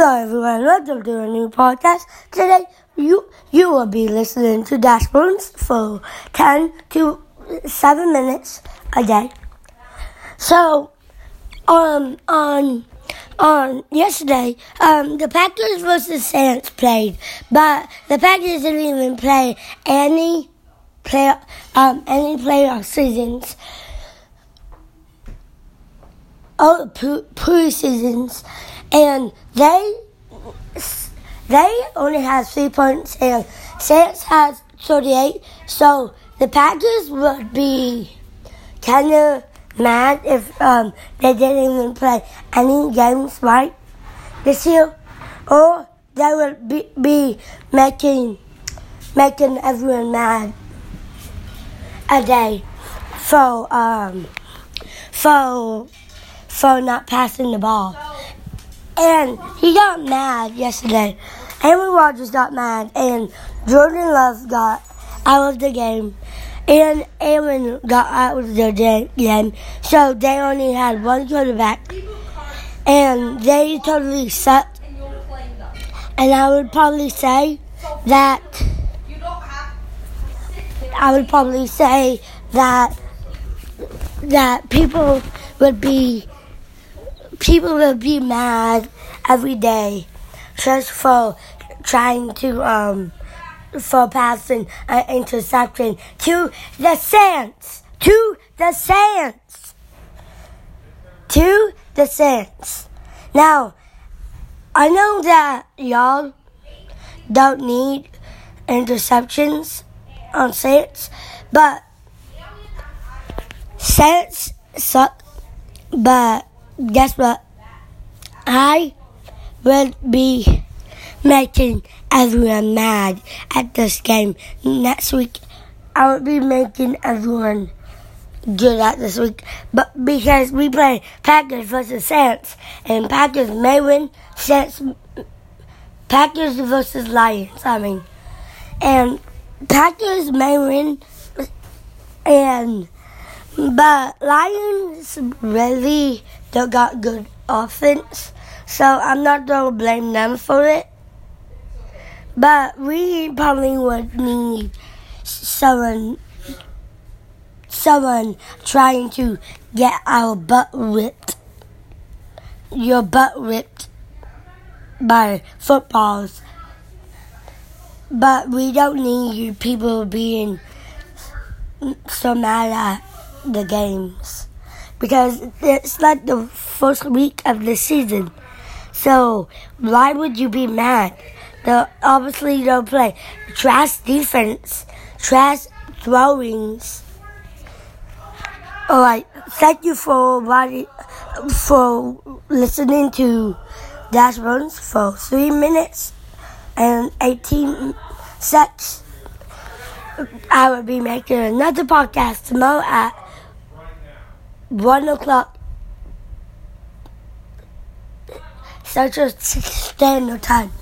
Hello everyone, welcome to a new podcast. Today you you will be listening to Dashbones for ten to seven minutes a day. So um on on yesterday, um the Packers versus Saints played, but the Packers didn't even play any play um any playoff seasons. Oh, pre seasons and they they only have three points, and Saints has 38. So the Packers would be kind of mad if um, they didn't even play any games right this year, or they would be, be making making everyone mad a day for um for for not passing the ball. And he got mad yesterday. Aaron Rodgers got mad, and Jordan Love got out of the game, and Aaron got out of the game. So they only had one quarterback, and they totally sucked. And I would probably say that I would probably say that that people would be people will be mad every day just for trying to um for passing an interception to the Saints. To the Saints. To the Saints. Now, I know that y'all don't need interceptions on Saints, but Saints suck. But guess what? I will be making everyone mad at this game next week. I will be making everyone good at this week, but because we play Packers versus Saints, and Packers may win, Saints Packers versus Lions. I mean, and Packers may win, and but Lions really don't got good offense, so I'm not gonna blame them for it. But we probably would need someone, someone trying to get our butt ripped, your butt ripped by footballs. But we don't need you people being so mad at the games because it's like the first week of the season. So why would you be mad? The obviously you don't play trash defense, trash throwings. All right, thank you for for listening to Dash Runs for three minutes and eighteen seconds. I will be making another podcast tomorrow at one o'clock Central Standard Time.